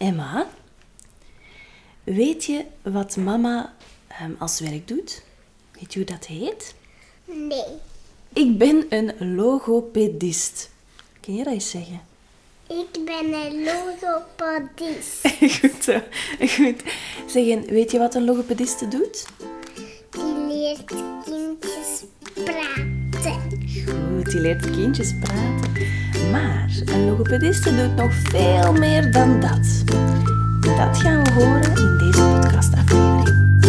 Emma, weet je wat mama ehm, als werk doet? Weet je hoe dat heet? Nee. Ik ben een logopedist. Kun je dat eens zeggen? Ik ben een logopedist. Goed zo. Goed. Zeg, weet je wat een logopediste doet? Die leert kindjes praten. Goed, die leert kindjes praten. Maar een logopediste doet nog veel meer dan dat. Dat gaan we horen in deze podcastaflevering.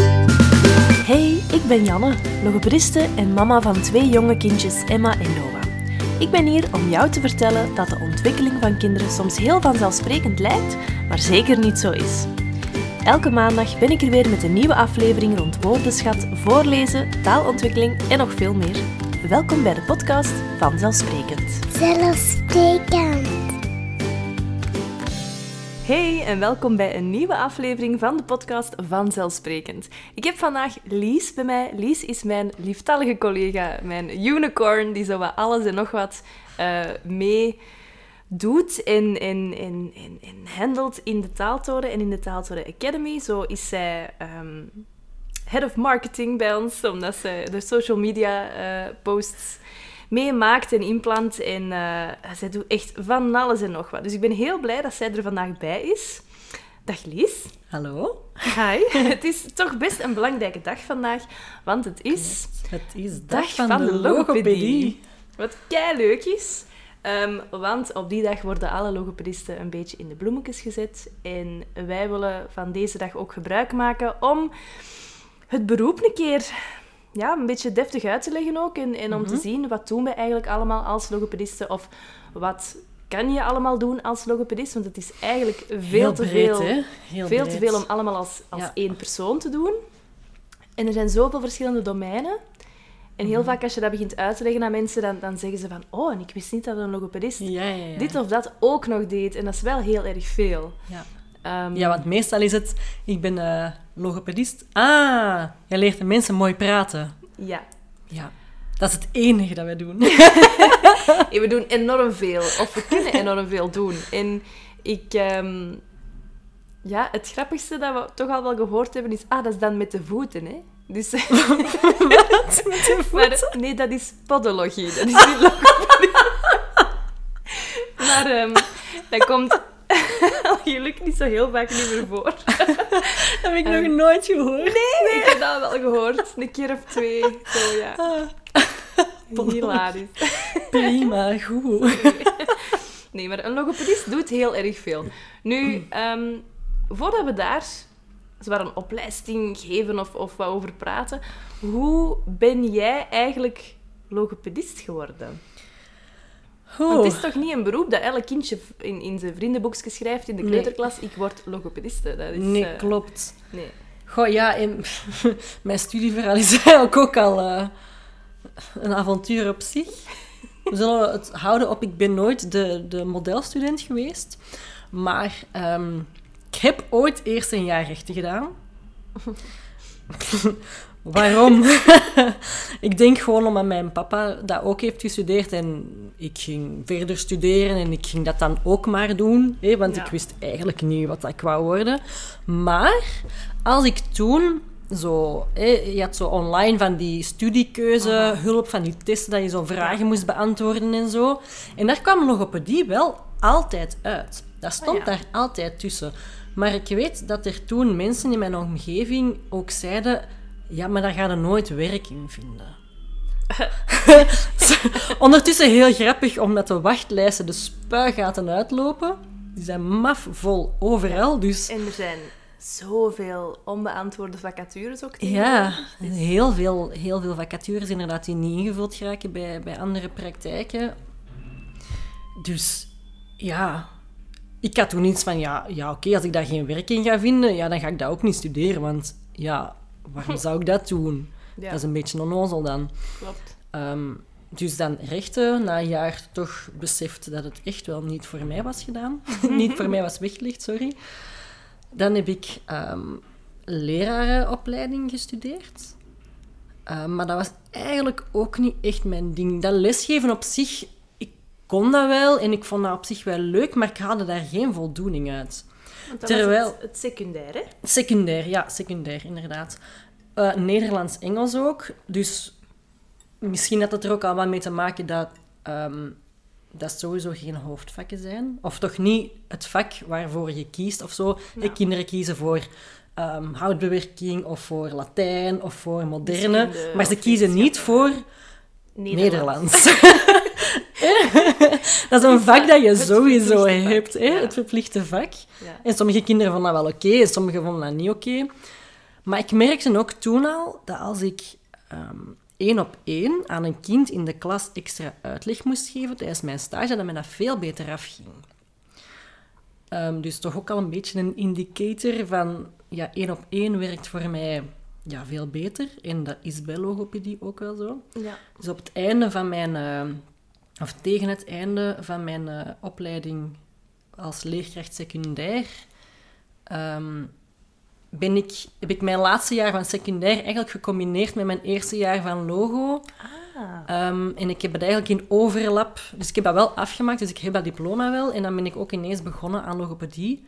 Hey, ik ben Janne, logopediste en mama van twee jonge kindjes, Emma en Noah. Ik ben hier om jou te vertellen dat de ontwikkeling van kinderen soms heel vanzelfsprekend lijkt, maar zeker niet zo is. Elke maandag ben ik er weer met een nieuwe aflevering rond woordenschat, voorlezen, taalontwikkeling en nog veel meer. Welkom bij de podcast Vanzelfsprekend. Zelfsprekend. Hey en welkom bij een nieuwe aflevering van de podcast Vanzelfsprekend. Ik heb vandaag Lies bij mij. Lies is mijn lieftallige collega, mijn unicorn, die zo wat alles en nog wat eh, mee doet en, en, en, en, en handelt in de Taaltoren en in de Taaltoren Academy. Zo is zij ehm, head of marketing bij ons, omdat ze de social media eh, posts meemaakt en inplant. En eh, zij doet echt van alles en nog wat. Dus ik ben heel blij dat zij er vandaag bij is. Dag Lies. Hallo. Hi. het is toch best een belangrijke dag vandaag, want het is Het is dag van, de logopedie. Wat kei leuk is. Ehm, want op die dag worden alle logopedisten een beetje in de bloemetjes gezet. En wij willen van deze dag ook gebruik maken om het beroep een keer ja, een beetje deftig uit te leggen ook. En, en om te zien wat doen we eigenlijk allemaal als logopedisten. Of wat kan je allemaal doen als logopedist. Want het is eigenlijk veel Heel te breed, veel, veel te veel om allemaal als, als Ja. één persoon te doen. En er zijn zoveel verschillende domeinen. En Mhm. heel vaak als je dat begint uit te leggen aan mensen, dan, dan zeggen ze van... Oh, en ik wist niet dat een logopedist Ja, ja, ja. dit of dat ook nog deed. En dat is wel heel erg veel. Ja. Ehm, ja, want meestal is het... Ik ben eh, logopedist. Ah, jij leert de mensen mooi praten. ja. Ja. Dat is het enige dat wij doen. En we doen enorm veel. Of we kunnen enorm veel doen. En ik... ehm, ja, het grappigste dat we toch al wel gehoord hebben is... Ah, dat is dan met de voeten, hè? Dus... Wat? Met de voeten? Maar, nee, dat is podologie. Dat is niet logopedie. maar ehm, dat komt gelukkig niet zo heel vaak niet meer voor. Dat heb ik nog nooit gehoord. Nee, ik heb dat wel gehoord. Een keer of twee. Zo, ja. Ah, Hilarisch. prima, goed. Nee, maar een logopedist doet heel erg veel. Nu, ehm, voordat we daar zwaar een opleiding geven of, of wat over praten, hoe ben jij eigenlijk logopedist geworden? Want het is toch niet een beroep dat elk kindje in, in zijn vriendenboekje schrijft in de Nee. kleuterklas, ik word logopediste. Dat is, Nee, eh, klopt. nee. Goh, ja, in mijn studieverhaal is eigenlijk ook al eh, een avontuur op zich. We zullen het houden op, ik ben nooit de, de modelstudent geweest. Maar ehm, ik heb ooit eerst een jaar rechten gedaan. Waarom? ik denk gewoon omdat mijn papa dat ook heeft gestudeerd en ik ging verder studeren en ik ging dat dan ook maar doen, hè, want Ja. ik wist eigenlijk niet wat ik wou worden. Maar als ik toen zo, hè, je had zo online van die studiekeuze, hulp van die testen dat je zo vragen moest beantwoorden en zo. En daar kwam logopedie wel altijd uit. Dat stond ja. daar altijd tussen. Maar ik weet dat er toen mensen in mijn omgeving ook zeiden: ja, maar daar ga je nooit werk in vinden. Ondertussen heel grappig, omdat de wachtlijsten de spuigaten uitlopen. Die zijn maf vol overal. Dus En er zijn zoveel onbeantwoorde vacatures ook. ja, tegenwoordig. heel veel, heel veel vacatures inderdaad die niet ingevuld geraken bij, bij andere praktijken. Dus ja, ik had toen iets van, ja, ja oké, als ik daar geen werk in ga vinden, ja, dan ga ik dat ook niet studeren. Want ja, waarom zou ik dat doen? Ja, Dat is een beetje onnozel dan. klopt. Ehm, dus dan rechten, na een jaar toch beseft dat het echt wel niet voor mij was gedaan. niet voor mij was weggelegd, sorry. Dan heb ik ehm, lerarenopleiding gestudeerd. Eh, maar dat was eigenlijk ook niet echt mijn ding. Dat lesgeven op zich, ik kon dat wel en ik vond dat op zich wel leuk, maar ik haalde daar geen voldoening uit. Want dat Terwijl- was het, het secundair, hè? Secundair, ja, secundair, inderdaad. Eh, Nederlands-Engels ook. Dus misschien had het er ook al wat mee te maken dat ehm, dat sowieso geen hoofdvakken zijn. Of toch niet het vak waarvoor je kiest of zo. Ja. Kinderen kiezen voor ehm, houtbewerking of voor Latijn of voor moderne. Maar ze kiezen niet voor Nederlands. dat is een vak dat je sowieso hebt, hè? het verplichte vak. En sommige kinderen vonden dat wel oké, en sommige vonden dat niet oké. Maar ik merkte ook toen al dat als ik ehm, één op één aan een kind in de klas extra uitleg moest geven tijdens mijn stage, dat mij dat veel beter afging. Ehm, dus toch ook al een beetje een indicator van, ja, één op één werkt voor mij ja, veel beter. En dat is bij logopedie ook wel zo. Ja. Dus op het einde van mijn, eh, of tegen het einde van mijn eh, opleiding als leerkracht secundair, ehm, ben ik, heb ik mijn laatste jaar van secundair eigenlijk gecombineerd met mijn eerste jaar van logo. Ah, Ehm, en ik heb het eigenlijk in overlap. Dus ik heb dat wel afgemaakt, dus ik heb dat diploma wel. En dan ben ik ook ineens begonnen aan logopedie.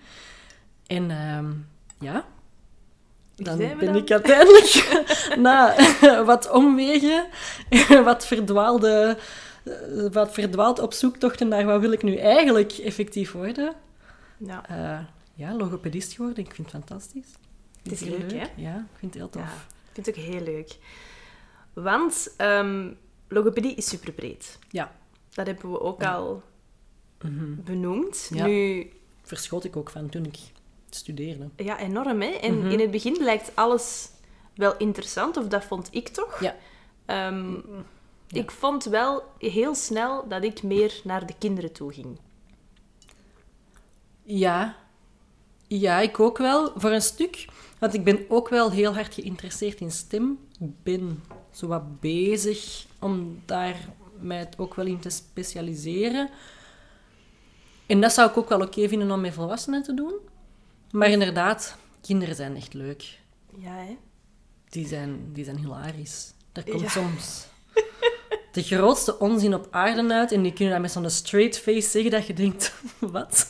En ehm, ja, dan ben dan. ik uiteindelijk na wat omwegen, wat verdwaalde, wat verdwaald op zoektochten naar wat wil ik nu eigenlijk effectief worden. ja. eh, ja, logopedist geworden. Ik vind het fantastisch. Het is leuk, hè? Ja, ik vind het heel tof. ja. Ik vind het ook heel leuk. Want ehm, logopedie is superbreed. Ja. Dat hebben we ook al benoemd. Ja. Nu, Verschoot ik ook van toen ik studeerde. ja, enorm, hè? En Mhm. in het begin lijkt alles wel interessant, of dat vond ik toch. Ja. Ehm, Ja. Ik vond wel heel snel dat ik meer naar de kinderen toe ging. Ja. Ja, ik ook wel. Voor een stuk. Want ik ben ook wel heel hard geïnteresseerd in stem. Ik ben zo wat bezig om daar mij ook wel in te specialiseren. En dat zou ik ook wel oké vinden om met volwassenen te doen. Maar inderdaad, kinderen zijn echt leuk. Ja, hè? Die zijn, die zijn hilarisch. Daar komt Ja. soms de grootste onzin op aarde uit. En die kunnen dat met zo'n straight face zeggen dat je denkt, wat?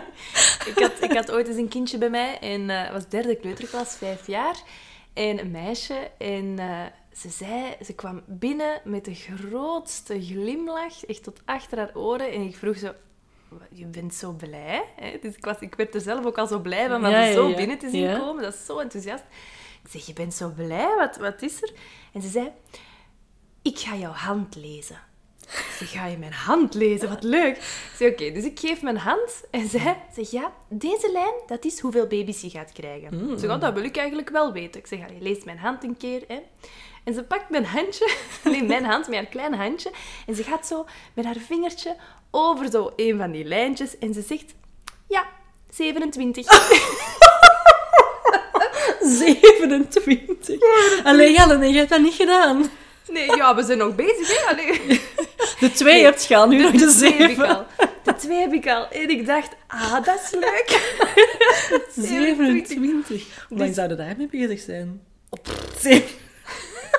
ik, had, ik had ooit eens een kindje bij mij en het was derde kleuterklas, vijf jaar. En een meisje. En eh, ze zei, ze kwam binnen met de grootste glimlach, echt tot achter haar oren. En ik vroeg zo, je bent zo blij. Hè? Dus ik, was, ik werd er zelf ook al zo blij van, om Ja, zo ja. binnen te zien komen. Dat is zo enthousiast. Ik zeg, je bent zo blij, wat, wat is er? En ze zei, ik ga jouw hand lezen. Ik zeg, ga je mijn hand lezen? Wat leuk. Zeg, oké, dus ik geef mijn hand en zij zegt, ja, deze lijn, dat is hoeveel baby's je gaat krijgen. Mm. Zeg, oh, dat wil ik eigenlijk wel weten. Ik zeg, allee, lees mijn hand een keer. Hè. En ze pakt mijn handje, nee, mijn hand, met haar klein handje, en ze gaat zo met haar vingertje over zo een van die lijntjes en ze zegt, ja, 27. 27. Allee, Jelle, je hebt dat niet gedaan. Nee, ja, we zijn nog bezig, hè. Allee. De twee hebt je al, nu nog de twee heb ik zeven. De twee heb ik al. En ik dacht, ah, dat is leuk. 27. Hoe lang Dus- zouden daarmee bezig zijn? Zeven.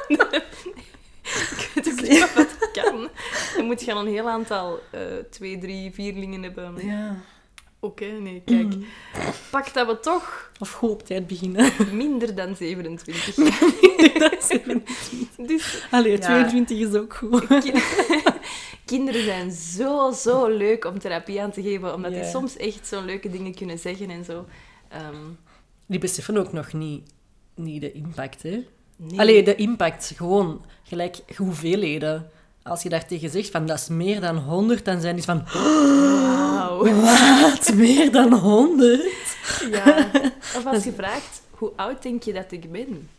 Ik weet ook niet of dat kan. Dan moet je al een heel aantal eh, twee, drie, vierlingen hebben. Ja. Oké, nee, kijk. Mm. Pak dat we toch Of goed op tijd beginnen. minder dan 27. dus Allee, Ja. 22 is ook goed. ki- kinderen zijn zo, zo leuk om therapie aan te geven, omdat die Ja. soms echt zo leuke dingen kunnen zeggen en zo. Ehm, Die beseffen ook nog niet, niet de impact, hè. nee. Allee, de impact, gewoon gelijk hoeveelheden. Als je daar tegen zegt van dat is meer dan 100, dan zijn die van Wauw. wat? Meer dan 100? Ja. Of als je vraagt, hoe oud denk je dat ik ben?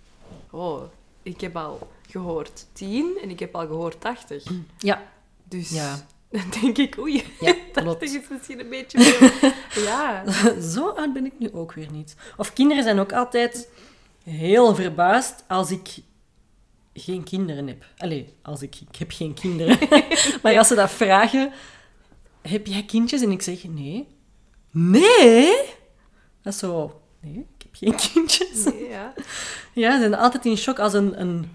Oh, ik heb al gehoord 10 en ik heb al gehoord 80. Ja, Dus Ja. dan denk ik, oei, ja 80 klopt. is misschien een beetje veel. ja. Zo oud ben ik nu ook weer niet. Of kinderen zijn ook altijd heel verbaasd als ik geen kinderen heb. Allee, als ik... Ik heb geen kinderen. maar als ze dat vragen... Heb jij kindjes? En ik zeg, nee. Nee? Dat is zo... Nee, ik heb geen kindjes. Nee, ja. Ja, ze zijn altijd in shock als een, een,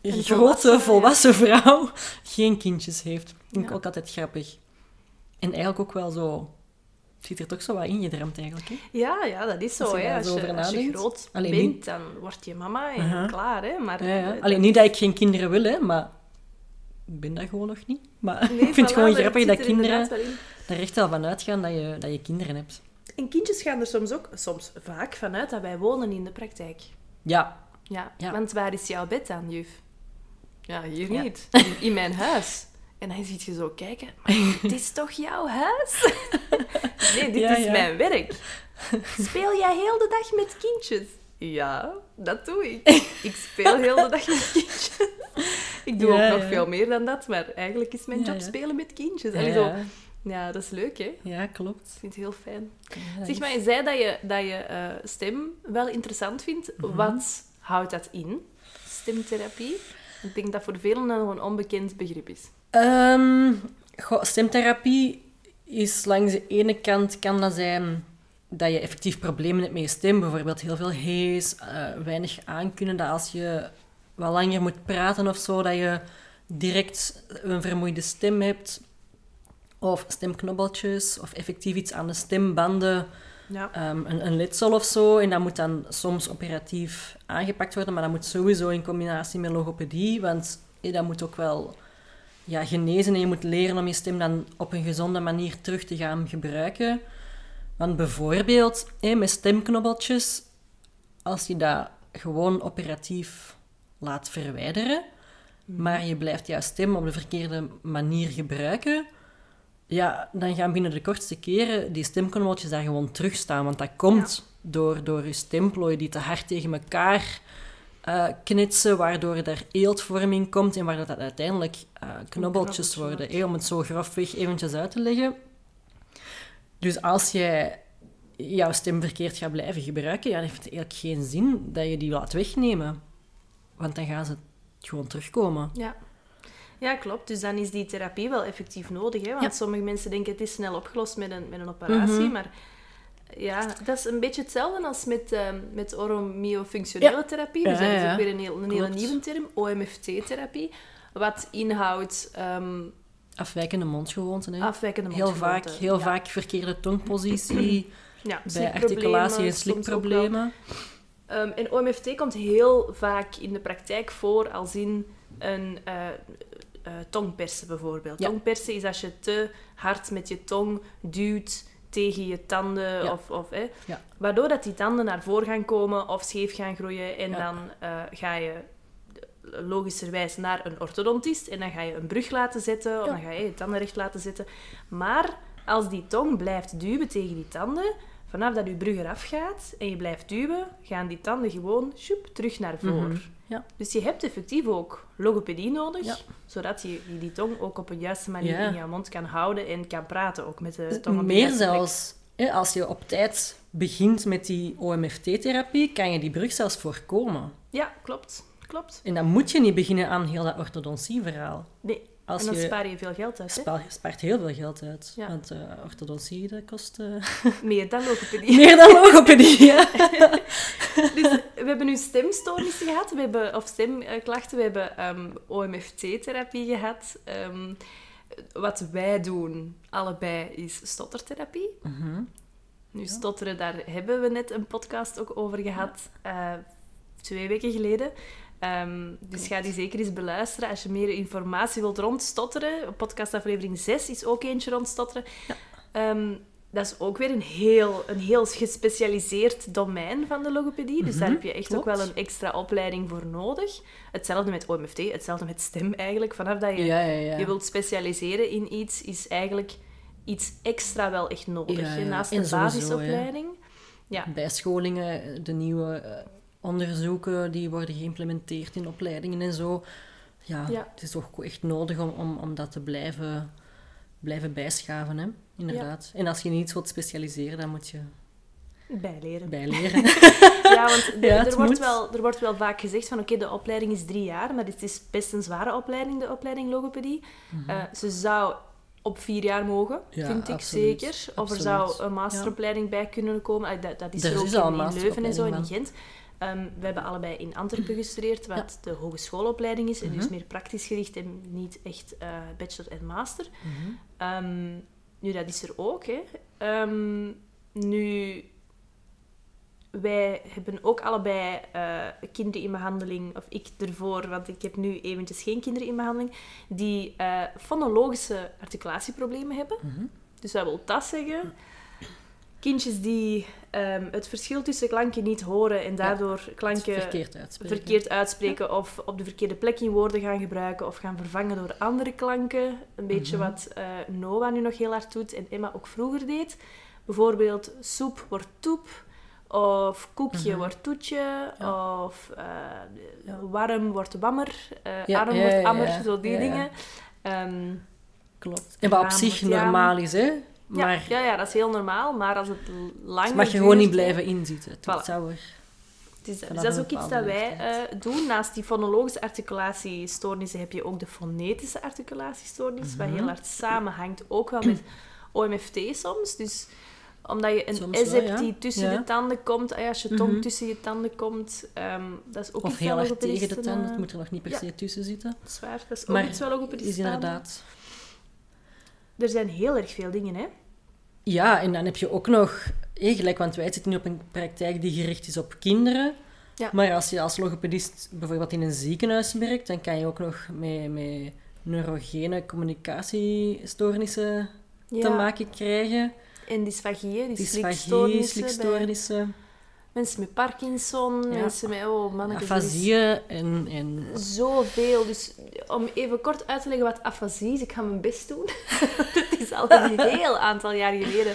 Een grote, volwassen vrouw geen kindjes heeft. Vind ik Ja. ook altijd grappig. En eigenlijk ook wel zo zit er toch zo wat ingedramd eigenlijk, hè? Ja, ja, dat is zo. Als je hè. Als, zo je, als groot bent, niet- dan word je mama en klaar. Hè. Maar, Ja, ja. Alleen niet dat ik geen kinderen wil, hè, maar ik ben dat gewoon nog niet. Maar nee, ik vind het gewoon grappig dat er kinderen er echt wel van uitgaan dat je, dat je kinderen hebt. En kindjes gaan er soms ook, soms vaak vanuit dat wij wonen in de praktijk. Ja, Ja, Ja. want waar is jouw bed dan, juf? Ja, hier niet. In, in mijn huis. En dan ziet je zo kijken, maar dit is toch jouw huis? nee, dit Ja, is ja. mijn werk. Speel jij heel de dag met kindjes? Ja, dat doe ik. Ik speel heel de dag met kindjes. Ik doe Ja, ook nog veel meer dan dat, maar eigenlijk is mijn job spelen met kindjes. Allee, zo. ja. dat is leuk, hè? Ik ja klopt. vind het heel fijn. Ja, dat Zeg maar, je zei dat je, dat je eh, stem wel interessant vindt. Mhm. Wat houdt dat in, stemtherapie? Ik denk dat voor velen nog een onbekend begrip is. Ehm, goh, stemtherapie is langs de ene kant kan dat zijn dat je effectief problemen hebt met je stem, bijvoorbeeld heel veel hees, eh, weinig aankunnen, dat als je wat langer moet praten of zo, dat je direct een vermoeide stem hebt, of stemknobbeltjes, of effectief iets aan de stembanden, Ja. ehm, een, een letsel of zo. En dat moet dan soms operatief aangepakt worden, maar dat moet sowieso in combinatie met logopedie, want eh, dat moet ook wel ja, genezen en je moet leren om je stem dan op een gezonde manier terug te gaan gebruiken. Want bijvoorbeeld eh, met stemknobbeltjes, als je dat gewoon operatief laat verwijderen, maar je blijft jouw stem op de verkeerde manier gebruiken, ja, dan gaan binnen de kortste keren die stemknobbeltjes daar gewoon terugstaan. Want dat komt door, door je stemplooien die te hard tegen elkaar eh, knitsen, waardoor er eeltvorming komt en waardoor dat uiteindelijk eh, knobbeltjes worden. wordt. eh, om het zo grofweg eventjes uit te leggen. Dus als jij jouw stem verkeerd gaat blijven gebruiken, ja, dan heeft het eigenlijk geen zin dat je die laat wegnemen. Want dan gaan ze gewoon terugkomen. Ja. ja, klopt. Dus dan is die therapie wel effectief nodig. Hè? Want Ja. sommige mensen denken het is snel opgelost met een, met een operatie. Mhm. Maar ja, dat is een beetje hetzelfde als met, ehm met oromyofunctionele therapie. Dus dat is ook weer een, heel, een hele nieuwe term, OMFT-therapie. Wat inhoudt ehm, Afwijkende mondgewoonten. Hè. afwijkende Heel vaak, heel vaak verkeerde tongpositie, bij articulatie en slikproblemen. Ehm, en OMFT komt heel vaak in de praktijk voor als in een eh, eh, tongpersen bijvoorbeeld. Ja. Tongpersen is als je te hard met je tong duwt tegen je tanden, Ja. of, of, hè, Ja. waardoor dat die tanden naar voren gaan komen of scheef gaan groeien. En dan eh, ga je logischerwijs naar een orthodontist en dan ga je een brug laten zetten of dan ga je je tanden recht laten zetten. Maar als die tong blijft duwen tegen die tanden, vanaf dat je brug eraf gaat en je blijft duwen, gaan die tanden gewoon sjoep, terug naar voren. Mhm. Ja. Dus je hebt effectief ook logopedie nodig, Ja. zodat je die tong ook op een juiste manier Ja. in je mond kan houden en kan praten ook met de tong op de Meer zelfs, hè, als je op tijd begint met die OMFT-therapie, kan je die brug zelfs voorkomen. Ja, klopt. Klopt. En dan moet je niet beginnen aan heel dat orthodontie-verhaal. Nee. Als en dan je spaar je veel geld uit. Hè? spa- spaart heel veel geld uit. Ja. Want eh, orthodontie, dat kost eh, Meer dan logopedie. meer dan logopedie. Ja. Dus we hebben nu stemstoornissen gehad, we hebben, of stemklachten, we hebben ehm, OMFT-therapie gehad. Ehm, wat wij doen, allebei, is stottertherapie. Mhm. Nu, stotteren, daar hebben we net een podcast ook over gehad, eh, twee weken geleden. Ehm, dus ga die zeker eens beluisteren als je meer informatie wilt rond stotteren. Podcastaflevering 6 is ook eentje rond stotteren. Ehm, dat is ook weer een heel, een heel gespecialiseerd domein van de logopedie. Dus daar Mhm, heb je echt ook wel een extra opleiding voor nodig. Hetzelfde met OMFT, hetzelfde met stem eigenlijk. Vanaf dat je Ja, ja, ja. je wilt specialiseren in iets, is eigenlijk iets extra wel echt nodig. Ja, ja. Naast de En sowieso, basisopleiding. Ja. Bijscholingen, de nieuwe eh, onderzoeken die worden geïmplementeerd in opleidingen en zo. Ja, Ja. het is toch echt nodig om, om, om dat te blijven, blijven bijschaven, hè? inderdaad. En als je niet wilt specialiseren, dan moet je Bijleren. bijleren. Ja, want de- Ja, er, wordt moet. wel, er wordt wel vaak gezegd van oké, de opleiding is drie jaar, maar het is best een zware opleiding, de opleiding logopedie. Eh, ze zou op vier jaar mogen, Mhm. Ja, vind ik absoluut. zeker. Of er zou een masteropleiding bij kunnen komen. Ah, Dat, dat is er ook is in, in Leuven en zo, in Gent. Ehm, we hebben allebei in Antwerpen gestudeerd, wat de hogeschoolopleiding is. En Mhm. dus meer praktisch gericht en niet echt eh, bachelor en master. Ehm, nu, dat is er ook. Hè. Ehm, nu, wij hebben ook allebei eh, kinderen in behandeling, of ik ervoor, want ik heb nu eventjes geen kinderen in behandeling, die eh, fonologische articulatieproblemen hebben. Mhm. Dus wat wil dat zeggen? Kindjes die ehm, het verschil tussen klanken niet horen en daardoor klanken Verkeerd uitspreken. verkeerd uitspreken of op de verkeerde plek in woorden gaan gebruiken of gaan vervangen door andere klanken. Een beetje Mhm. wat eh, Noah nu nog heel hard doet en Emma ook vroeger deed. Bijvoorbeeld soep wordt toep of koekje Mhm. wordt toetje Ja. of eh, warm wordt wammer, eh, Ja, arm wordt ammer, zo die dingen. Ehm, Klopt. En wat op zich normaal is, hè. Ja, Maar ja, ja, dat is heel normaal, maar als het langer het mag je gewoon niet blijven inzitten. Het zou er... Het is, dus dat is ook iets dat wij eh, doen. Naast die fonologische articulatiestoornissen heb je ook de fonetische articulatiestoornis, wat Mhm. heel hard samenhangt, ook wel met OMFT soms. Dus omdat je een Soms S wel, hebt ja. die tussen Ja. de tanden komt, ja, als je tong Mhm. tussen je tanden komt, ehm, dat is ook Of iets heel erg logopedisten, tegen de tanden. eh, Het moet er nog niet per ja. se tussen zitten. Zwaar, dat is ook Maar iets wat logopedisten is inderdaad... Er zijn heel erg veel dingen, hè. Ja, en dan heb je ook nog... eh, gelijk, want wij zitten nu op een praktijk die gericht is op kinderen. Ja. Maar als je als logopedist bijvoorbeeld in een ziekenhuis werkt, dan kan je ook nog met, met neurogene communicatiestoornissen te maken krijgen. En dysfagieën, die Dysfagie, slikstoornissen, bij slikstoornissen, mensen met Parkinson, Ja. mensen met... Oh, mannetjes, afasieën en... en Zoveel. Dus om even kort uit te leggen wat afasie is, ik ga mijn best doen. Het is al een heel aantal jaar geleden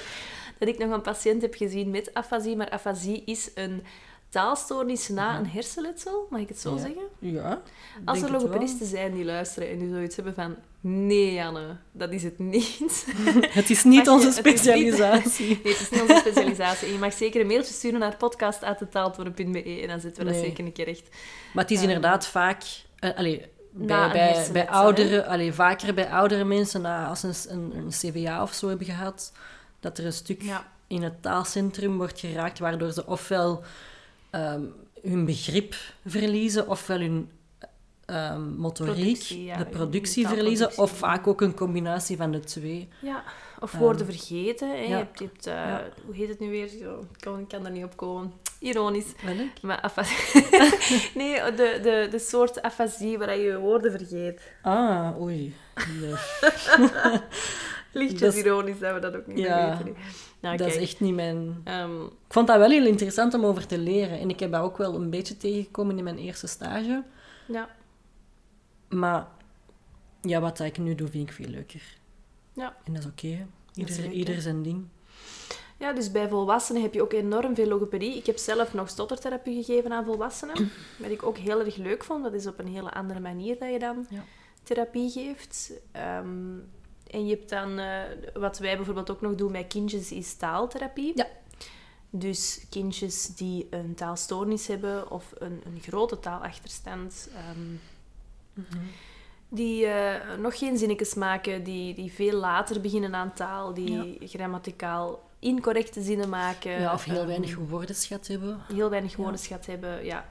dat ik nog een patiënt heb gezien met afasie. Maar afasie is een taalstoornis na een hersenletsel, mag ik het zo Ja. zeggen? ja, Als er logopedisten zijn die luisteren en die zoiets hebben van... Nee, Janne, dat is het niet. Het is niet je- onze het niet- specialisatie. Nee, het is niet onze specialisatie. En je mag zeker een mailtje sturen naar podcast.betaaldworden.be en dan zetten we dat Nee. zeker een keer recht. Maar het is Ja. inderdaad vaak... eh, allee, Na bij, bij, bij oudere, allee, vaker bij oudere mensen, na, als ze een, een, een CVA of zo hebben gehad, dat er een stuk Ja. in het taalcentrum wordt geraakt, waardoor ze ofwel ehm, hun begrip verliezen, ofwel hun ehm, motoriek, Productie, ja, de productie verliezen, of vaak ook een combinatie van de twee. Ja, of Ehm, woorden vergeten. Hè. Je hebt, je hebt, eh, Ja. Hoe heet het nu weer? Ik, kan, er niet op komen. Ironisch. Maar afa- nee, de, de, de soort afasie waar je je woorden vergeet. Ah, oei. Nee, Lichtjes is- ironisch dat we dat ook niet Ja, weten. Nou, dat is echt niet mijn... ehm, Ik vond dat wel heel interessant om over te leren. En ik heb dat ook wel een beetje tegengekomen in mijn eerste stage. ja, Maar ja, wat ik nu doe, vind ik veel leuker. Ja. En dat is oké. Ieder, zijn ding. ja, dus bij volwassenen heb je ook enorm veel logopedie. Ik heb zelf nog stottertherapie gegeven aan volwassenen. Wat ik ook heel erg leuk vond. Dat is op een hele andere manier dat je dan Ja. therapie geeft. Ehm, en je hebt dan, eh, wat wij bijvoorbeeld ook nog doen bij kindjes, is taaltherapie. Ja. Dus kindjes die een taalstoornis hebben of een, een grote taalachterstand, Mhm. die eh, nog geen zinnetjes maken, die, die veel later beginnen aan taal, die grammaticaal incorrecte zinnen maken. Ja, of heel ehm, weinig woordenschat hebben. heel weinig Ja. woordenschat hebben. Ja.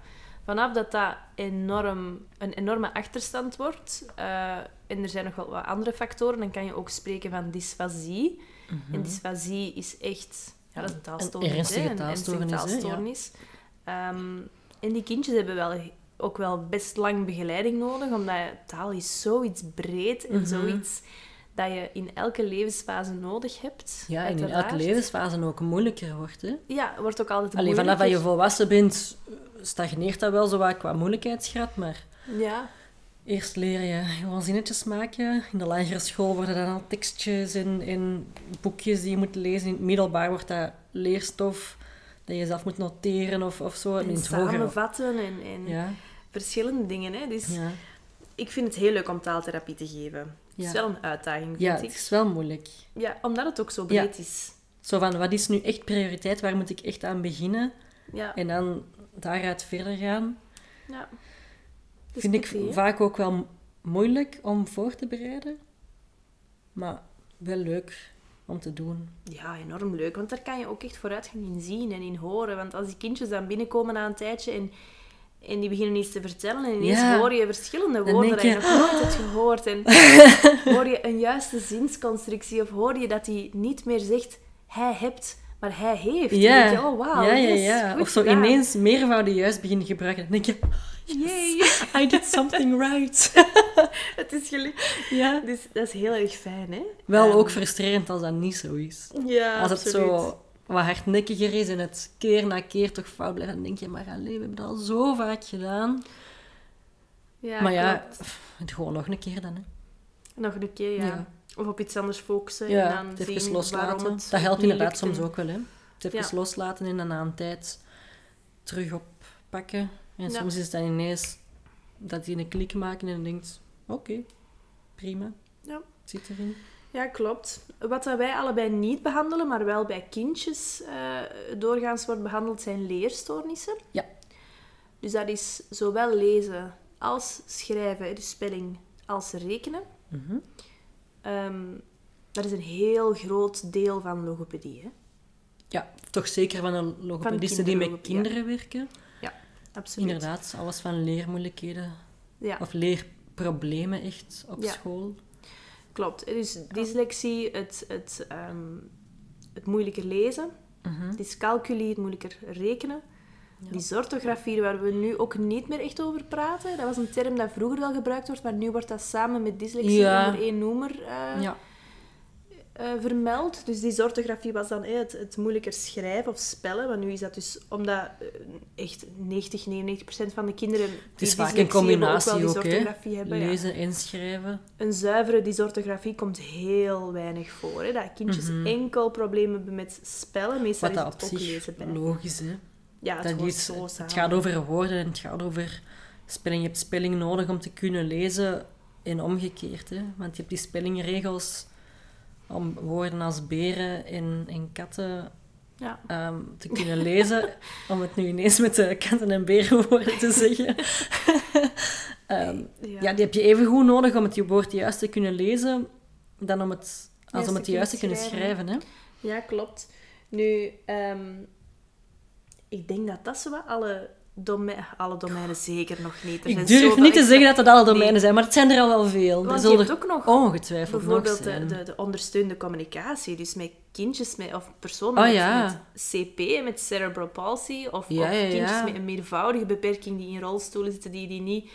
Vanaf dat dat enorm, een enorme achterstand wordt, eh, en er zijn nog wel wat andere factoren, dan kan je ook spreken van dysfasie. En dysfasie is echt... Ja, dat is een taalstoornis. Een ernstige hè, een taalstoornis, ja. taalstoornis. Ehm, en die kindjes hebben wel ook wel best lang begeleiding nodig, omdat taal is zoiets breed en Mhm. zoiets dat je in elke levensfase nodig hebt. Ja, en in elke levensfase ook moeilijker wordt. Hè? Ja, wordt ook altijd Alleen vanaf dat je volwassen bent, stagneert dat wel zo wat qua moeilijkheidsgraad. Maar Ja, eerst leer je gewoon zinnetjes maken. In de lagere school worden dan al tekstjes en, en boekjes die je moet lezen. In het middelbaar wordt dat leerstof dat je zelf moet noteren of, of zo. En hoger... samenvatten en, en Ja, verschillende dingen. Hè. Dus ja. ik vind het heel leuk om taaltherapie te geven. Het is wel een uitdaging, vind ja, ik. het is wel moeilijk. Ja, omdat het ook zo breed is. Zo van, wat is nu echt prioriteit? Waar moet ik echt aan beginnen? Ja, En dan daaruit verder gaan. ja. Vind ik vaak ook wel moeilijk om voor te bereiden. Maar wel leuk om te doen. Ja, enorm leuk. Want daar kan je ook echt vooruitgang in zien en in horen. Want als die kindjes dan binnenkomen na een tijdje en, en die beginnen iets te vertellen en ineens Ja. hoor je verschillende Dan woorden dat je nog nooit hebt gehoord. En hoor je een juiste zinsconstructie of hoor je dat hij niet meer zegt hij hebt, maar hij heeft. Dan Ja, denk je, oh wauw, ja, ja, ja. Of zo gedaan. ineens meervouden juist beginnen gebruiken. Dan denk je, Yay, I did something right. het is gelukt. ja. Dus dat is heel erg fijn, hè? Wel Ehm, ook frustrerend als dat niet zo is. Ja, Als het zo wat hardnekkiger is en het keer na keer toch fout blijft, dan denk je, maar allee, we hebben dat al zo vaak gedaan. Ja, maar ja, pff, het gewoon nog een keer dan, hè. Nog een keer, ja. Ja. Of op iets anders focussen en Ja, dan het even zien loslaten. het Dat helpt inderdaad soms en- ook wel, hè. Het even loslaten en dan een tijd terug oppakken. En Ja. soms is het dan ineens dat die een klik maken en denkt, oké, prima. Ja. Het zit erin. Ja, klopt. Wat dat wij allebei niet behandelen, maar wel bij kindjes eh, doorgaans wordt behandeld, zijn leerstoornissen. Ja. Dus dat is zowel lezen als schrijven, dus spelling, als rekenen. Mhm. Ehm, dat is een heel groot deel van logopedie. Hè? Ja, toch zeker van de logopedisten die met kinderen werken. Absoluut. Inderdaad, alles van leermoeilijkheden Ja, of leerproblemen echt op Ja. school. klopt. Dus dyslexie, het, het, ehm, het moeilijker lezen, Mhm. dyscalculie, het moeilijker rekenen. Dysorthografie, waar we nu ook niet meer echt over praten. Dat was een term dat vroeger wel gebruikt wordt, maar nu wordt dat samen met dyslexie onder één noemer eh, Ja, eh, vermeld. Dus dysorthografie was dan het, het moeilijker schrijven of spellen. Want nu is dat dus omdat eh, echt 90, 99 procent van de kinderen die het is vaak een combinatie ook, wel ook, hè. dysorthografie hebben. ja. Lezen en schrijven. Een zuivere dysorthografie komt heel weinig voor. Hè? Dat kindjes enkel problemen hebben met spellen. Meestal Mhm. Wat is dat het ook lezen bij. logisch is. Ja, het is, zo het gaat over woorden en het gaat over spelling. Je hebt spelling nodig om te kunnen lezen en omgekeerd. Hè? Want je hebt die spellingregels om woorden als beren en, en katten Ja. ehm, te kunnen lezen. om het nu ineens met de katten en beren woorden te zeggen. Ehm, Ja. ja. die heb je even goed nodig om het woord juist te kunnen lezen dan om het, als Juist om het juist te kunnen schrijven, schrijven. Hè? Ja, klopt. Nu, ehm, ik denk dat dat zo wat alle, Alle domeinen zeker nog niet. Er zijn Ik durf niet te zeggen dat het alle domeinen Nee. zijn, maar het zijn er al wel veel. Want er je zullen hebt er ook nog ongetwijfeld nog Bijvoorbeeld de, de, de ondersteunde communicatie. Dus met kindjes met, of personen Oh, met, ja. met CP, met cerebral palsy. Of, Ja, of kindjes ja. met een meervoudige beperking die in rolstoelen zitten, die, die niet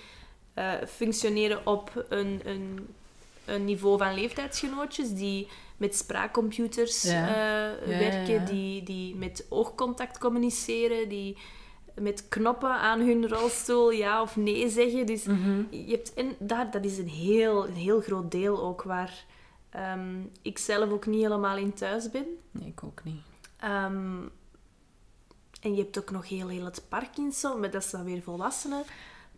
eh, functioneren op een, een, een niveau van leeftijdsgenootjes. Die met spraakcomputers eh, werken. Die, die met oogcontact communiceren, die met knoppen aan hun rolstoel ja of nee zeggen. Dus Mhm. je hebt, en daar, dat is een heel, een heel groot deel ook waar ehm, ik zelf ook niet helemaal in thuis ben. Nee, ik ook niet. Ehm, en je hebt ook nog heel, heel het Parkinson, maar dat is dan weer volwassenen.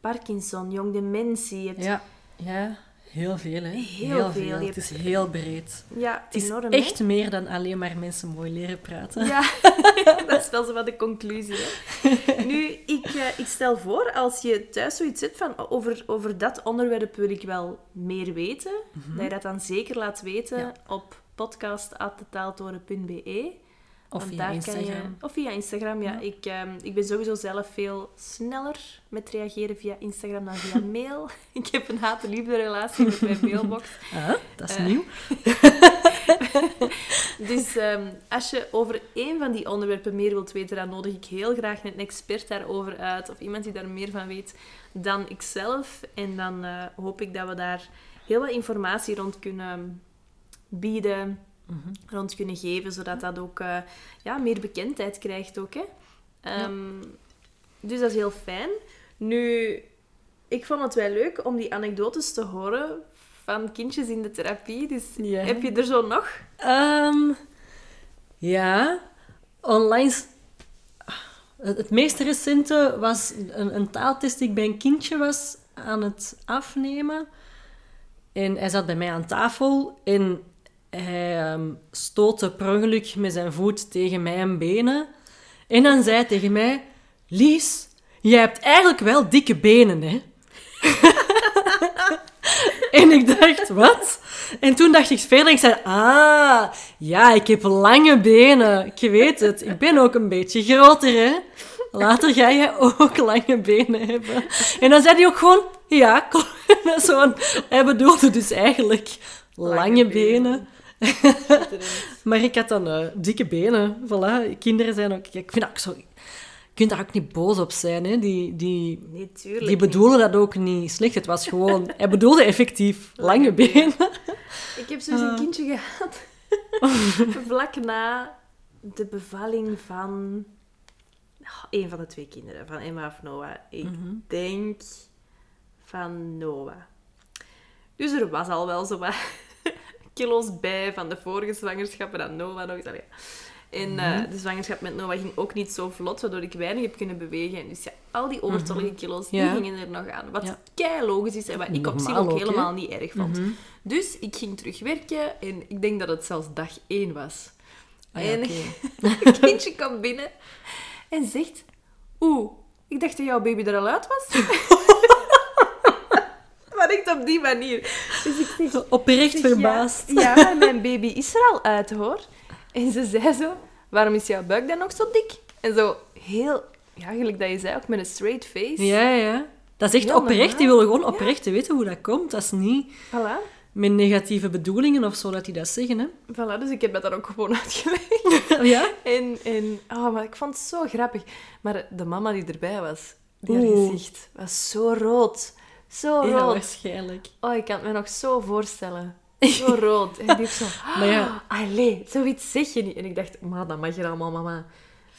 Parkinson, jong dementie. Ja, ja heel veel, hè. Heel veel. Het is heel breed. ja, Het is enorm. hè? echt meer dan alleen maar mensen mooi leren praten. Ja, dat is wel zo wat de conclusie. Hè. Nu, ik, eh, ik stel voor, als je thuis zoiets zit van over, over dat onderwerp wil ik wel meer weten, dat je dat dan zeker laat weten Ja. op podcast.detaaltoren.be. Of via Instagram. je, of via Instagram, ja. Ik, ehm, ik ben sowieso zelf veel sneller met reageren via Instagram dan via mail. ik heb een haat-liefde relatie met mijn mailbox. Ah, dat is Eh. nieuw. Dus ehm, als je over één van die onderwerpen meer wilt weten, dan nodig ik heel graag een expert daarover uit. Of iemand die daar meer van weet dan ikzelf. En dan eh, hoop ik dat we daar heel wat informatie rond kunnen bieden, Rond kunnen geven, zodat dat ook eh, ja, meer bekendheid krijgt ook. Hè? Ehm, Dus dat is heel fijn. Nu, ik vond het wel leuk om die anekdotes te horen van kindjes in de therapie. Dus heb je er zo nog? Ehm, ja, online... het meest recente was een, een taaltest die ik bij een kindje was aan het afnemen. En hij zat bij mij aan tafel en hij ehm, stootte per ongeluk met zijn voet tegen mijn benen. En dan zei hij tegen mij... Lies, jij hebt eigenlijk wel dikke benen, hè? En ik dacht, wat? En toen dacht ik verder, ik zei, ah, ja, ik heb lange benen. Ik weet het, ik ben ook een beetje groter, hè? later ga je ook lange benen hebben. En dan zei hij ook gewoon, ja. Zo hij bedoelde dus eigenlijk lange, Lange benen. benen. Maar ik had dan eh, dikke benen. Voilà, kinderen zijn ook... Ik vind dat ook zo... Je kunt daar ook niet boos op zijn, hè. Die, die, Nee, die bedoelen dat ook niet slecht. Het was gewoon... Hij bedoelde effectief lange benen. Ik heb zo eens Ah. een kindje gehad. Vlak na de bevalling van... oh, een van de twee kinderen. Van Emma of Noah. Ik Mhm. denk van Noah. Dus er was al wel zo wat kilo's bij van de vorige zwangerschappen dan Noah nog. Allee. En eh, Mhm. de zwangerschap met Noah ging ook niet zo vlot, waardoor ik weinig heb kunnen bewegen. En dus ja, al die overtollige kilo's, die Mhm. Ja. gingen er nog aan. Wat Ja. kei logisch is en wat ik op zich ook helemaal niet erg vond. Mhm. Dus ik ging terug werken en ik denk dat het zelfs dag één was. Ah ja, en oké. het kindje komt binnen en zegt... Oeh, ik dacht dat jouw baby er al uit was. echt op die manier. Dus ik zeg... Oprecht zeg, verbaasd. Ja, ja, maar mijn baby is er al uit, hoor. En ze zei zo... Waarom is jouw buik dan nog zo dik? En zo heel... Ja, gelijk dat je zei, ook met een straight face. Ja, ja. Dat is echt Heel oprecht. normaal. Die willen gewoon oprecht weten hoe dat komt. Dat is niet Voilà. met negatieve bedoelingen of zo dat die dat zeggen, hè. Voilà, dus ik heb dat dan ook gewoon uitgelegd. ja? En, en oh, maar ik vond het zo grappig. Maar de mama die erbij was, die haar gezicht was zo rood. Zo Ja, rood. waarschijnlijk. Oh, ik kan het me nog zo voorstellen. Zo rood. En die zo... Maar ja. "Ah, Allee, zoiets zeg je niet. En ik dacht, maar dat mag je allemaal, mama.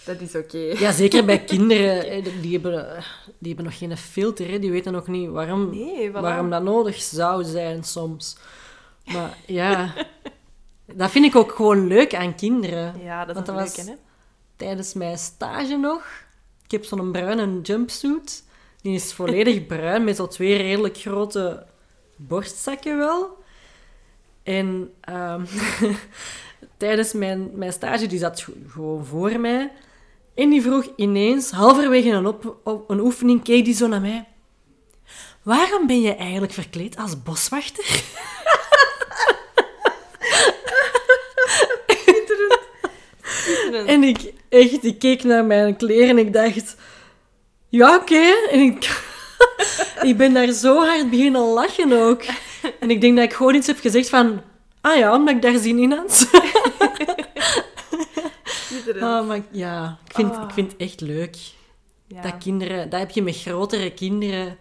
Dat is oké. Ja, zeker bij kinderen. Die hebben, die hebben nog geen filter. Hè. Die weten nog niet waarom, Nee, voilà. waarom dat nodig zou zijn soms. Maar ja, dat vind ik ook gewoon leuk aan kinderen. Ja, dat is Want dat was- hè? Tijdens mijn stage nog. Ik heb zo'n bruine jumpsuit. Die is volledig bruin, met zo twee redelijk grote borstzakken wel. En ehm, tijdens mijn, mijn stage, die zat gewoon voor mij. En die vroeg ineens, halverwege een, op, op- een oefening, keek die zo naar mij. Waarom ben je eigenlijk verkleed als boswachter? En ik, echt, ik keek naar mijn kleren en ik dacht... Ja, oké. En ik, ik ben daar zo hard beginnen lachen ook. En ik denk dat ik gewoon iets heb gezegd van... Ah ja, omdat ik daar zin in had. Ah, maar ja, ik vind, Ah. ik vind het echt leuk. Ja. Dat kinderen... Dat heb je met grotere kinderen...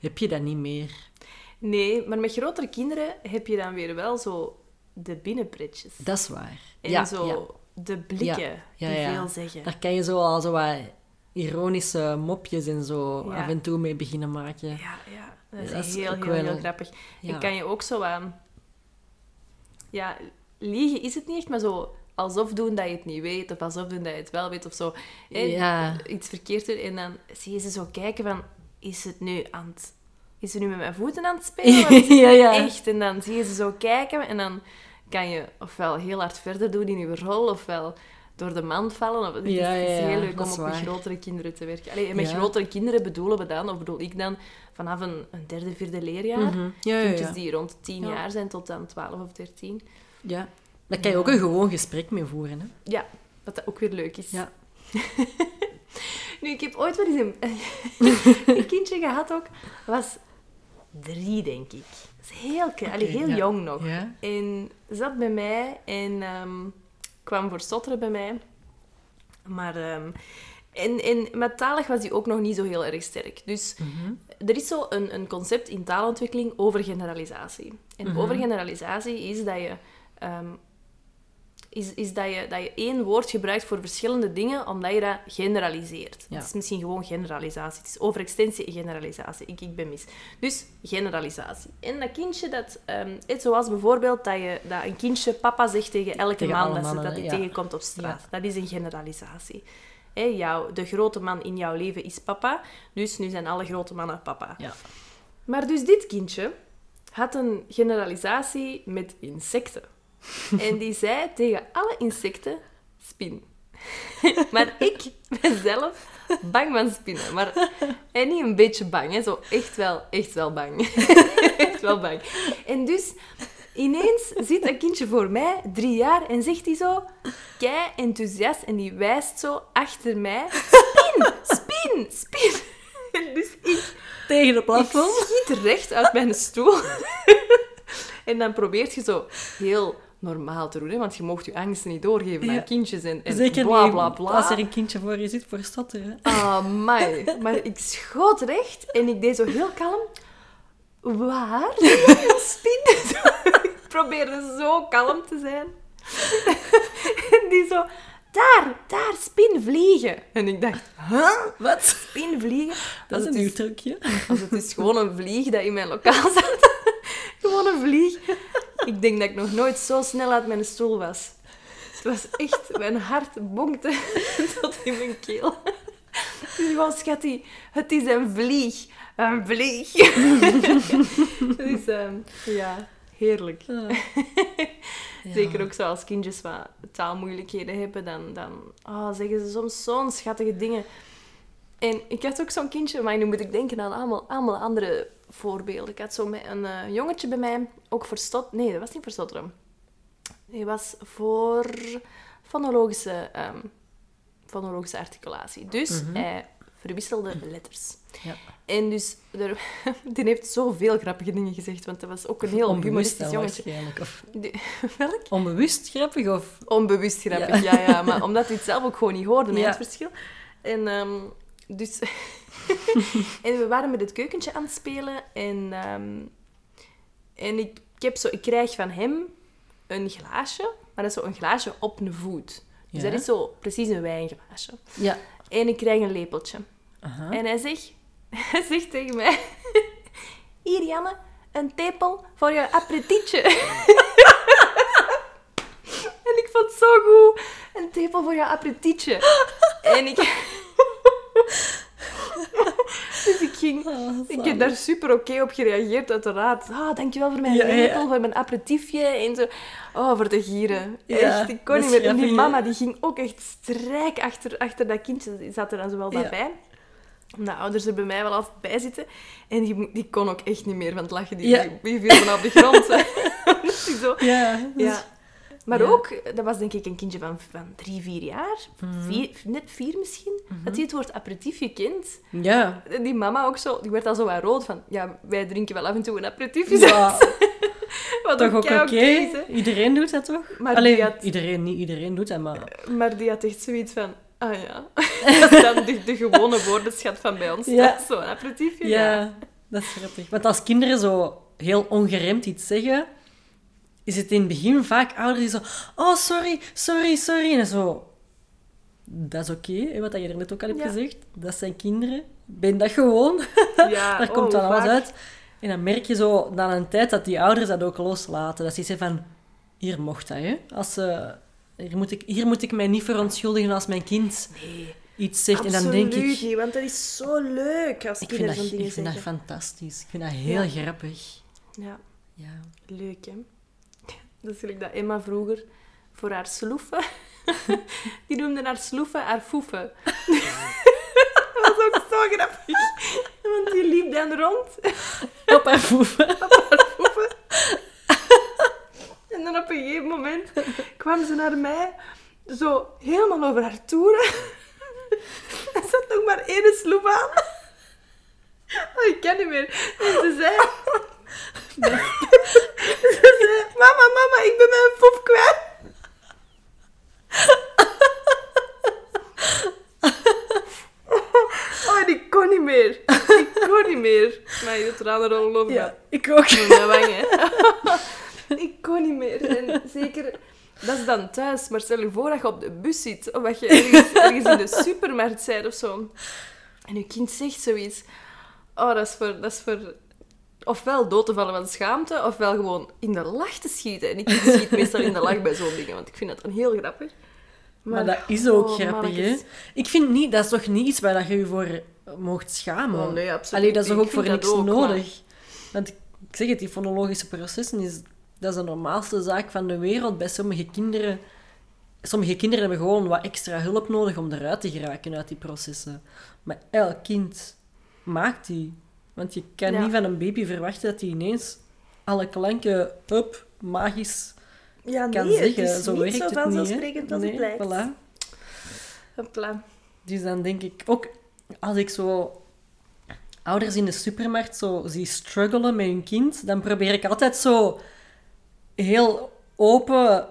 Heb je dat niet meer. Nee, maar met grotere kinderen heb je dan weer wel zo de binnenpretjes. Dat is waar. En ja, zo ja. de blikken die veel zeggen. Daar kan je zo al zo wat ironische mopjes en zo Ja. af en toe mee beginnen maken. Ja, ja. Dat is, Dat is heel, heel, grappig. En kan je ook zo aan... Ja, liegen is het niet echt, maar zo alsof doen dat je het niet weet, of alsof doen dat je het wel weet, of zo. Ja. Iets verkeerd doen, en dan zie je ze zo kijken van... Is het nu aan het... Is ze nu met mijn voeten aan het spelen? Ja. echt? En dan zie je ze zo kijken, en dan kan je ofwel heel hard verder doen in je rol, ofwel door de mand vallen. Of, het is, Ja, heel leuk om ook met grotere kinderen te werken. Allee, met grotere kinderen bedoelen we dan, of bedoel ik dan, vanaf een, een derde, vierde leerjaar. Mhm. Kindjes die rond 10 Ja. jaar zijn tot aan 12 of 13. ja. Daar kan je ook een gewoon gesprek mee voeren. Hè? Ja, wat dat ook weer leuk is. Ja. Nu, ik heb ooit wel eens een, een kindje gehad ook. was drie, denk ik. Dat is heel, klein, allee, heel ja. jong nog. Ja. En zat bij mij en ehm, kwam voor stotteren bij mij. Maar... en, en met talig was hij ook nog niet zo heel erg sterk. Dus Mhm. er is zo een, een concept in taalontwikkeling over generalisatie. En Mhm. over generalisatie is dat je... ehm, is, is dat, je, dat je één woord gebruikt voor verschillende dingen, omdat je dat generaliseert. Ja. Het is misschien gewoon generalisatie. Het is overextensie en generalisatie. Ik, ik ben mis. Dus generalisatie. En dat kindje, dat, ehm, het, zoals bijvoorbeeld dat, je, dat een kindje papa zegt tegen elke Tegen man dat, ze, dat hij ja. tegenkomt op straat. Dat is een generalisatie. Hè, jou, de grote man in jouw leven is papa, dus nu zijn alle grote mannen papa. Ja. Maar dus dit kindje had een generalisatie met insecten. En die zei tegen alle insecten spin. maar ik ben zelf bang van spinnen. Maar, en niet een beetje bang, hè. zo echt wel, echt wel bang. echt wel bang. En dus ineens zit een kindje voor mij, drie jaar, en zegt hij zo, kei enthousiast, en die wijst zo achter mij, spin, spin, spin. En dus ik, Tegen de ik plafond. schiet recht uit mijn stoel. En dan probeert je zo heel normaal te doen, hè, want je mocht je angsten niet doorgeven Ja. aan kindjes en, en Zeker bla bla bla. als er een kindje voor je zit voor stotteren. Ah. Maar ik schoot recht en ik deed zo heel kalm. Waar? Spin? ik probeerde zo kalm te zijn. en die zo... Daar, daar, spin vliegen. En ik dacht, huh? Wat? Spin vliegen? Dat is een nieuw trucje. Als het is gewoon een vlieg dat in mijn lokaal zat. gewoon een vlieg. Ik denk dat ik nog nooit zo snel uit mijn stoel was. Het was echt... Mijn hart bonkte tot in mijn keel. Dus gewoon, schattie, het is een vlieg. Een vlieg. dus ehm, ja, heerlijk. Ah. Zeker ook zo als kindjes wat taalmoeilijkheden hebben, dan, dan oh, zeggen ze soms zo'n schattige dingen. En ik had ook zo'n kindje, maar nu moet ik denken aan allemaal, allemaal andere voorbeelden. Ik had zo met een eh, jongetje bij mij, ook voor stot... Nee, dat was niet voor. Die was voor fonologische, ehm, fonologische articulatie. Dus hij verwisselde letters. Ja. En dus, er, die heeft zoveel grappige dingen gezegd, want dat was ook een heel Onbewust humoristisch jongetje. waarschijnlijk. Of welk? onbewust grappig of... Onbewust grappig, ja. ja, Maar omdat hij het zelf ook gewoon niet hoorde, Ja. het verschil. En ehm, dus... en we waren met het keukentje aan het spelen en... ehm, en ik, ik, heb zo, ik krijg van hem een glaasje, maar dat is zo een glaasje op een voet. Dus Ja. dat is zo precies een wijnglaasje. Ja. En ik krijg een lepeltje. Aha. En hij zegt, hij zegt tegen mij... Hier, Janne, een tepel voor je aperitietje. en ik vond het zo goed. Een tepel voor je aperitietje. en ik... dus ik ging... Ah, Ik heb daar super oké op gereageerd, uiteraard. Ah, dankjewel voor mijn Ja, ja. lepel, voor mijn aperitiefje. En zo. Oh, voor de gieren. Ja, echt, ik kon niet meer. En die mama die ging ook echt strijk achter, achter dat kindje. Die zat er dan zo wel bij. Omdat ouders er bij mij wel altijd bij zitten. En die, die kon ook echt niet meer van het lachen. Die, Ja. die, die viel van op de grond. Dus die zo. Ja. Ja. Maar Ja. ook, dat was denk ik een kindje van, van drie, vier jaar. Mhm. Vier, net vier misschien. Dat hij het woord aperitiefje kent. Ja. Die mama ook zo, die werd al zo wat rood van, ja, wij drinken wel af en toe een aperitiefje. Ja, Wat toch ook oké. Iedereen doet dat toch? Maar Alleen, die had- iedereen, niet iedereen doet dat, maar... Maar die had echt zoiets van, ah ja. dat is dan de, de gewone woordenschat van bij ons. Ja. Een aperitiefje, ja. Ja, dat is grappig. Want als kinderen zo heel ongeremd iets zeggen, is het in het begin vaak ouders die zo... Oh, sorry, sorry, sorry. En zo... Dat is oké, wat je er net ook al hebt Ja. gezegd. Dat zijn kinderen. Ben dat gewoon. Ja, Daar komt oh, dan alles uit. En dan merk je zo na een tijd dat die ouders dat ook loslaten. Dat ze zeggen van... Hier mocht dat, hè. Als, ze hier, moet ik, hier moet ik mij niet verontschuldigen als mijn kind Nee, iets zegt. En dan denk ik... niet, want dat is zo leuk als Ik kinderen zo'n dingen ik vind dat fantastisch. Ik vind dat heel grappig. Ja, Ja. leuk, hè. Dat is gelijk dat Emma vroeger voor haar sloeven... Die noemde haar sloeven haar foefen. dat was ook zo grappig. Want die liep dan rond Op haar voeten. poepen. En dan op een gegeven moment kwam ze naar mij, zo helemaal over haar toeren. Er zat nog maar één sloep aan. Oh, ik kan niet meer. En ze zei... Ze zei, mama, mama, ik ben mijn poep kwijt. Oh, ik kon niet meer. Ik kon niet meer. Maar je tranen rollen over Ja, ik ook. mijn mijn wangen. ik kon niet meer. En zeker, dat is dan thuis. Maar stel je voor dat je op de bus zit. Of dat je ergens, ergens in de supermarkt bent of zo. En je kind zegt zoiets. Oh, dat is voor... Dat is voor ofwel dood te vallen van schaamte, ofwel gewoon in de lach te schieten. En ik schiet meestal in de lach bij zo'n dingen, want ik vind dat dan heel grappig. Maar dat is ook oh, grappig, hè? Ik vind niet... Dat is toch niet iets waar dat je je voor mocht schamen? Oh, nee, absoluut Allee, dat is toch ook voor niks ook, nodig? Want ik ik zeg het, die fonologische processen is... Dat is de normaalste zaak van de wereld. Bij sommige kinderen... Sommige kinderen hebben gewoon wat extra hulp nodig om eruit te geraken uit die processen. Maar elk kind maakt die. Want je kan Ja. niet van een baby verwachten dat hij ineens alle klanken up, magisch Ja, kan zeggen. het is zo niet werkt zo het niet. vanzelfsprekend als nee, het lijkt. Voilà. Hopla. Dus dan denk ik ook, als ik zo ouders in de supermarkt zo zie struggelen met hun kind, dan probeer ik altijd zo heel open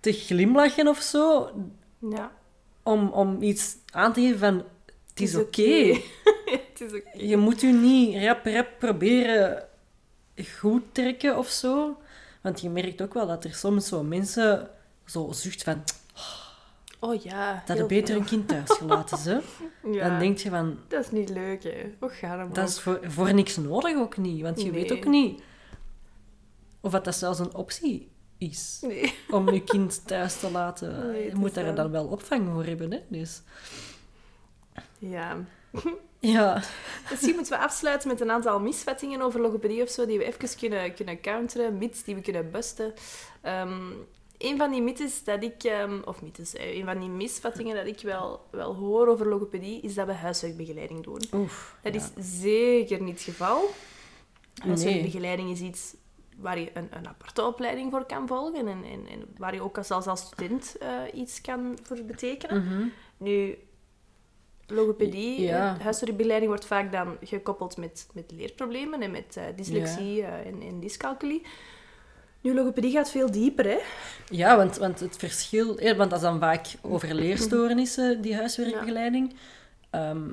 te glimlachen of zo, Ja. om, om iets aan te geven van, het is oké. het. Je moet je niet rap rap proberen goed trekken of zo. Want je merkt ook wel dat er soms zo mensen zo zucht van, Oh ja. dat er beter veel. een kind thuis gelaten ze. Ja. Dan denk je van, Dat is niet leuk, hè. Hoe gaat het Dat is voor, voor niks nodig ook niet. Want je Nee. weet ook niet of dat, dat zelfs een optie is. Nee. Om je kind thuis te laten. Nee, je moet daar dan wel opvang voor hebben. Hè? Dus, Ja. ja. Misschien moeten we afsluiten met een aantal misvattingen over logopedie of zo, die we even kunnen, kunnen counteren, mythes die we kunnen busten. Ehm een van die mythes dat ik, ehm, of mythes, eh, een van die misvattingen dat ik wel, wel hoor over logopedie, is dat we huiswerkbegeleiding doen. Oef. Dat ja. is zeker niet het geval. Huiswerkbegeleiding is iets waar je een, een aparte opleiding voor kan volgen en, en, en waar je ook als, zelfs als student eh, iets kan voor betekenen. Mhm. Nu, logopedie, Ja. eh, huiswerkbegeleiding wordt vaak dan gekoppeld met, met leerproblemen en met eh, dyslexie en, en dyscalculie. Nu, logopedie gaat veel dieper, hè. Ja, want, want het verschil... Want dat is dan vaak over leerstoornissen, die huiswerkbegeleiding. Ehm,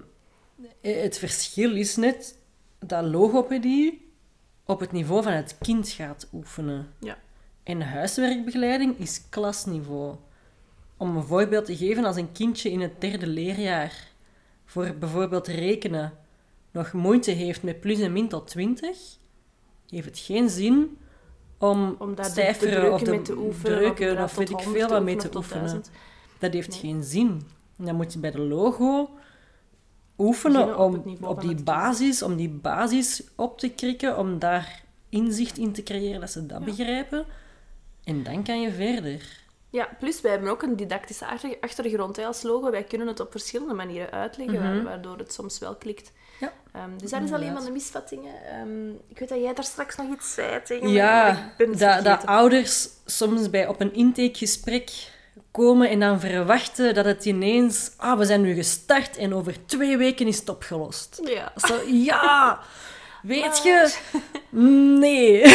eh, het verschil is net dat logopedie op het niveau van het kind gaat oefenen. Ja. En huiswerkbegeleiding is klasniveau. Om een voorbeeld te geven, als een kindje in het derde leerjaar voor bijvoorbeeld rekenen nog moeite heeft met plus en min tot 20, heeft het geen zin om, Om cijferen of de te oefenen. breuken inderdaad of weet ik 100 veel wat mee of te oefenen. 1000. Dat heeft geen zin. Dan moet je bij de logo oefenen op om op van die basis, om die basis op te krikken, om daar inzicht in te creëren dat ze dat Ja. begrijpen. En dan kan je verder. Ja, plus wij hebben ook een didactische achter- achtergrond hè, als logo. Wij kunnen het op verschillende manieren uitleggen, wa- waardoor het soms wel klikt. Mhm. Ja. Ehm, dus dat is alleen maar de misvattingen. Ehm, ik weet dat jij daar straks nog iets zei tegen Ja, dat, ouders soms bij op een intakegesprek komen en dan verwachten dat het ineens... Ah, we zijn nu gestart en over twee weken is het opgelost. Ja. Zo, ja, weet je? Nee.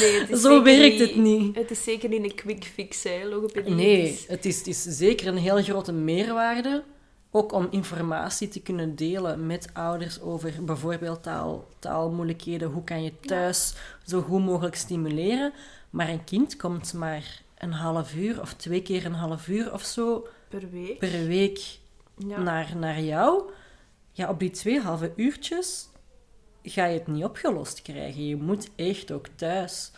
Nee, het Zo werkt het niet. Het is zeker niet een quick fix, hè, logopedie. Nee, Het is- het is, het is zeker een heel grote meerwaarde. Ook om informatie te kunnen delen met ouders over bijvoorbeeld taal, taalmoeilijkheden. Hoe kan je thuis zo goed mogelijk stimuleren? Maar een kind komt maar een half uur of twee keer een half uur of zo per week. per week Ja. naar, naar jou. Ja, op die twee halve uurtjes ga je het niet opgelost krijgen. Je moet echt ook thuis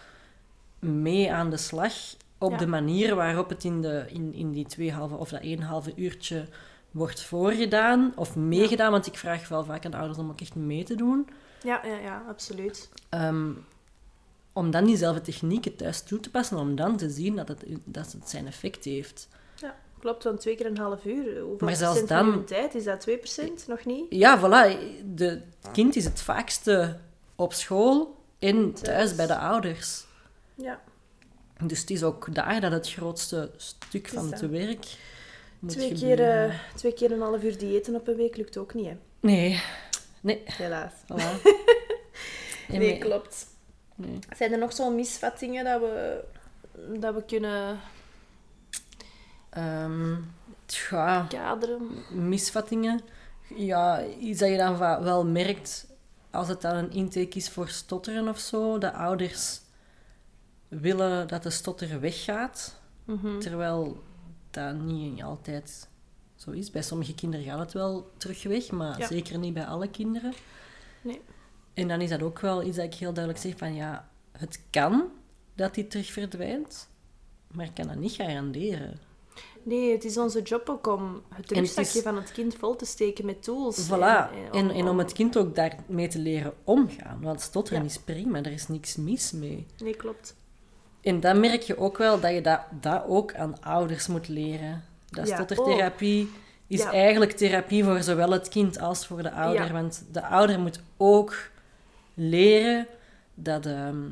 mee aan de slag op Ja. de manier waarop het in, de, in, in die twee halve of dat één halve uurtje wordt voorgedaan of meegedaan. Want ik vraag wel vaak aan ouders om ook echt mee te doen. Ja, ja, ja, absoluut. Ehm, om dan diezelfde technieken thuis toe te passen, om dan te zien dat het, dat het zijn effect heeft. Ja, klopt, want twee keer een half uur. Hoeveel Maar zelfs procent dan- tijd? Is dat 2%? Nog niet? Ja, voilà. De, het kind is het vaakste op school en thuis bij de ouders. Ja. Dus het is ook daar dat het grootste stuk van het werk moet Twee keer, eh, twee keer een half uur diëten op een week lukt ook niet, hè? Nee. Nee, Helaas. voilà. Nee. klopt. Nee. Zijn er nog zo'n misvattingen dat we, dat we kunnen Ehm, tja, kaderen? misvattingen. Ja, iets dat je dan wel merkt als het dan een intake is voor stotteren of zo. De ouders willen dat de stotter weggaat. Mhm. Terwijl dat niet altijd zo is. Bij sommige kinderen gaat het wel terug weg, maar Ja. zeker niet bij alle kinderen. Nee. En dan is dat ook wel iets dat ik heel duidelijk zeg van ja, het kan dat die terug verdwijnt, maar ik kan dat niet garanderen. Nee, het is onze job ook om het rugzakje is- van het kind vol te steken met tools. Voilà. En, En, en om het kind ook daarmee te leren omgaan. Want stotteren Ja. is prima, er is niks mis mee. Nee, klopt. En dan merk je ook wel dat je dat, dat ook aan ouders moet leren. Dat Ja, stottertherapie is Ja. eigenlijk therapie voor zowel het kind als voor de ouder. Want de ouder moet ook leren dat, ehm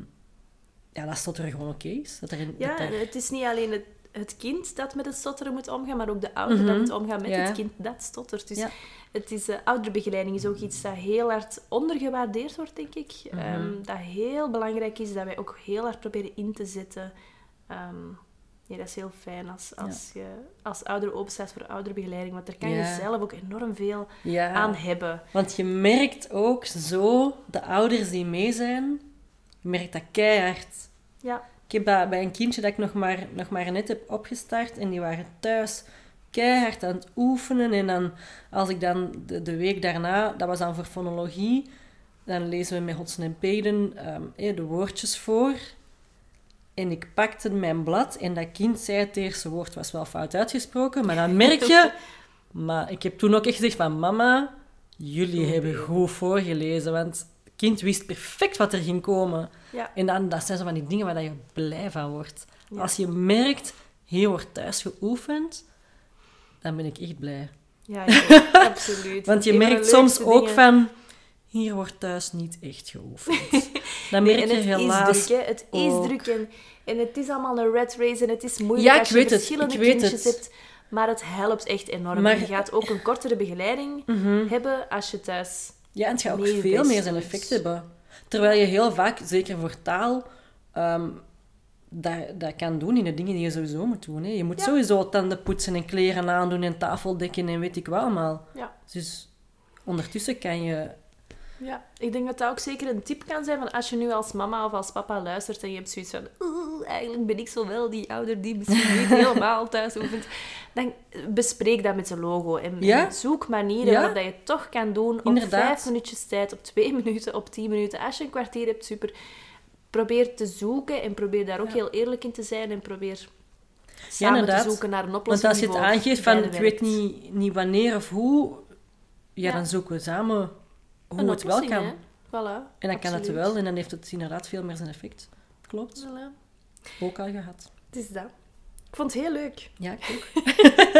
ja, dat stotteren gewoon oké is. Dat er, Ja, dat er- het is niet alleen het, het kind dat met het stotteren moet omgaan, maar ook de ouder dat moet omgaan met Mhm. Ja. het kind dat stottert. Dus Ja. het is, eh, ouderbegeleiding is ook iets dat heel hard ondergewaardeerd wordt, denk ik. Mhm. Ehm, dat heel belangrijk is, dat wij ook heel hard proberen in te zetten. Ehm, ja, dat is heel fijn als, als je als ouder openstaat voor ouderbegeleiding, want daar kan je zelf ook enorm veel Ja. aan hebben. Want je merkt ook zo, de ouders die mee zijn, je merkt dat keihard. Ja, Ik heb bij, bij een kindje dat ik nog maar, nog maar net heb opgestart en die waren thuis keihard aan het oefenen. En dan, als ik dan de, de week daarna, dat was dan voor fonologie, dan lezen we met Hotsen en Peden ehm, eh, de woordjes voor. En ik pakte mijn blad en dat kind zei het eerste woord was wel fout uitgesproken, maar dan merk je... Maar ik heb toen ook echt gezegd van mama, jullie hebben goed voorgelezen, want het kind wist perfect wat er ging komen. ja. En dan, dat zijn zo van die dingen waar je blij van wordt. Ja. Als je merkt, hier wordt thuis geoefend, dan ben ik echt blij. ja, ja, absoluut. Want je merkt soms ook dingen- van, hier wordt thuis niet echt geoefend. Nee, merk je het helaas... is druk, hè. Het is druk en, en het is allemaal een red race en het is moeilijk Ja, als je het, verschillende ik weet kindjes het. hebt. Maar het helpt echt enorm. Maar- Je gaat ook een kortere begeleiding Mhm. hebben als je thuis... Ja, en het gaat ook veel meer zijn effect hebben. Terwijl je heel vaak, zeker voor taal, ehm, dat, dat kan doen in de dingen die je sowieso moet doen. Hè. Je moet Ja. sowieso tanden poetsen en kleren aandoen en tafel dekken en weet ik wat allemaal. Ja. Dus ondertussen kan je... Ja, ik denk dat dat ook zeker een tip kan zijn van als je nu als mama of als papa luistert en je hebt zoiets van "Oeh, eigenlijk ben ik zo wel die ouder die misschien niet helemaal thuis oefent, dan bespreek dat met de logo en, Ja. en zoek manieren Ja. waarop dat je het toch kan doen op vijf minuutjes tijd, op twee minuten, op tien minuten. Als je een kwartier hebt, super. Probeer te zoeken en probeer daar ook Ja. heel eerlijk in te zijn en probeer samen te zoeken naar een Want oplossing als je het aangeeft van ik weet niet, niet wanneer of hoe, ja, Ja. dan zoeken we samen hoe het wel kan. Voilà, En dan kan het wel en dan heeft het inderdaad veel meer zijn effect. Klopt. Voilà. Ook al gehad. Het is dat. Ik vond het heel leuk. Ja, ik ook.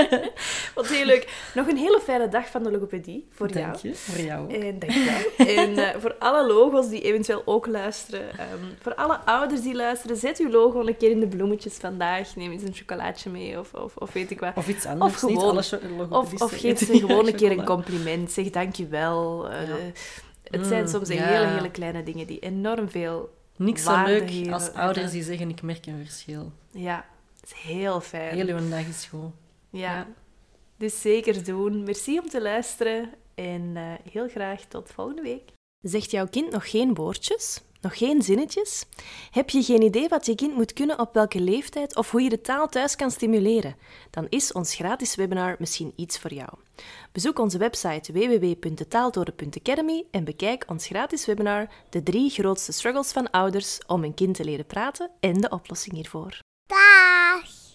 Wat heel leuk. Nog een hele fijne dag van de logopedie voor Dank jou. je. Voor jou ook. En dankjewel. en eh, voor alle logo's die eventueel ook luisteren. ehm, voor alle ouders die luisteren, zet uw logo een keer in de bloemetjes vandaag. Neem eens een chocolaatje mee of, of, of weet ik wat. Of iets anders. Of niet gewoon- alles Of, of geef ze gewoon een keer een compliment. Zeg dankjewel. Uh, Ja. Het zijn Mm, soms ja. hele, hele kleine dingen die enorm veel... Niks zo leuk als ouders die zeggen ik merk een verschil. Ja, het is heel fijn. Heel uw dag is goed. Ja. Ja. Dus zeker doen. Merci om te luisteren en eh, heel graag tot volgende week. Zegt jouw kind nog geen woordjes? Nog geen zinnetjes? Heb je geen idee wat je kind moet kunnen op welke leeftijd of hoe je de taal thuis kan stimuleren? Dan is ons gratis webinar misschien iets voor jou. Bezoek onze website www.detaaltoren.academy en bekijk ons gratis webinar De drie grootste struggles van ouders om een kind te leren praten en de oplossing hiervoor. Das.